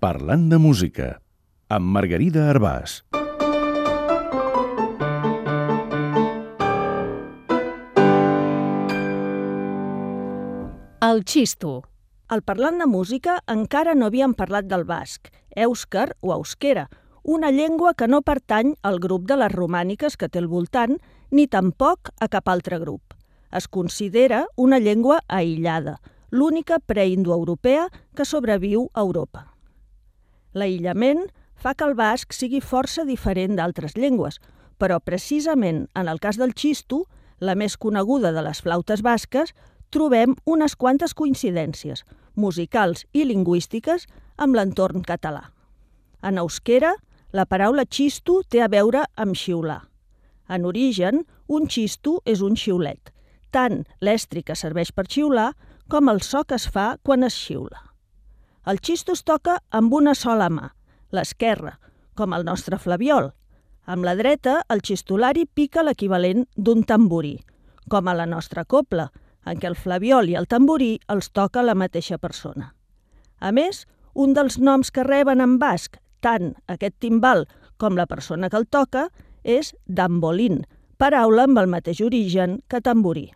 Parlant de música, amb Margarida Arbàs. El xisto. Al parlant de música encara no havíem parlat del basc, èuscar o euskera, una llengua que no pertany al grup de les romàniques que té al voltant, ni tampoc a cap altre grup. Es considera una llengua aïllada, l'única preindoeuropea que sobreviu a Europa. L'aïllament fa que el basc sigui força diferent d'altres llengües, però precisament en el cas del xisto, la més coneguda de les flautes basques, trobem unes quantes coincidències, musicals i lingüístiques, amb l'entorn català. En euskera, la paraula xisto té a veure amb xiular. En origen, un xisto és un xiulet, tant l'estri que serveix per xiular com el so que es fa quan es xiula. El xisto es toca amb una sola mà, l'esquerra, com el nostre flaviol. Amb la dreta, el xistolari pica l'equivalent d'un tamborí, com a la nostra copla, en què el flaviol i el tamborí els toca la mateixa persona. A més, un dels noms que reben en basc, tant aquest timbal com la persona que el toca, és dambolín, paraula amb el mateix origen que tamborí.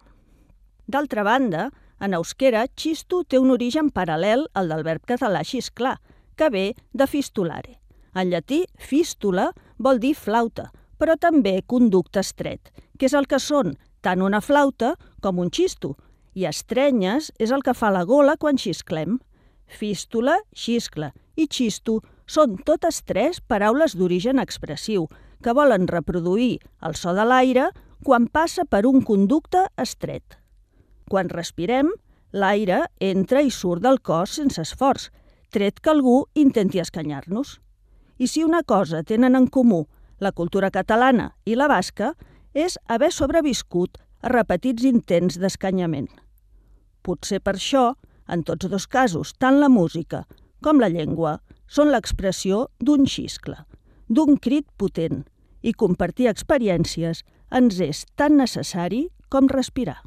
D'altra banda, en euskera, xisto té un origen paral·lel al del verb català xisclar, que ve de fistulare. En llatí, fístula vol dir flauta, però també conducte estret, que és el que són tant una flauta com un xisto, i estrenyes és el que fa la gola quan xisclem. Fístula, xiscle i xisto són totes tres paraules d'origen expressiu que volen reproduir el so de l'aire quan passa per un conducte estret. Quan respirem, l'aire entra i surt del cos sense esforç, tret que algú intenti escanyar-nos. I si una cosa tenen en comú la cultura catalana i la basca, és haver sobreviscut a repetits intents d'escanyament. Potser per això, en tots dos casos, tant la música com la llengua són l'expressió d'un xiscle, d'un crit potent, i compartir experiències ens és tan necessari com respirar.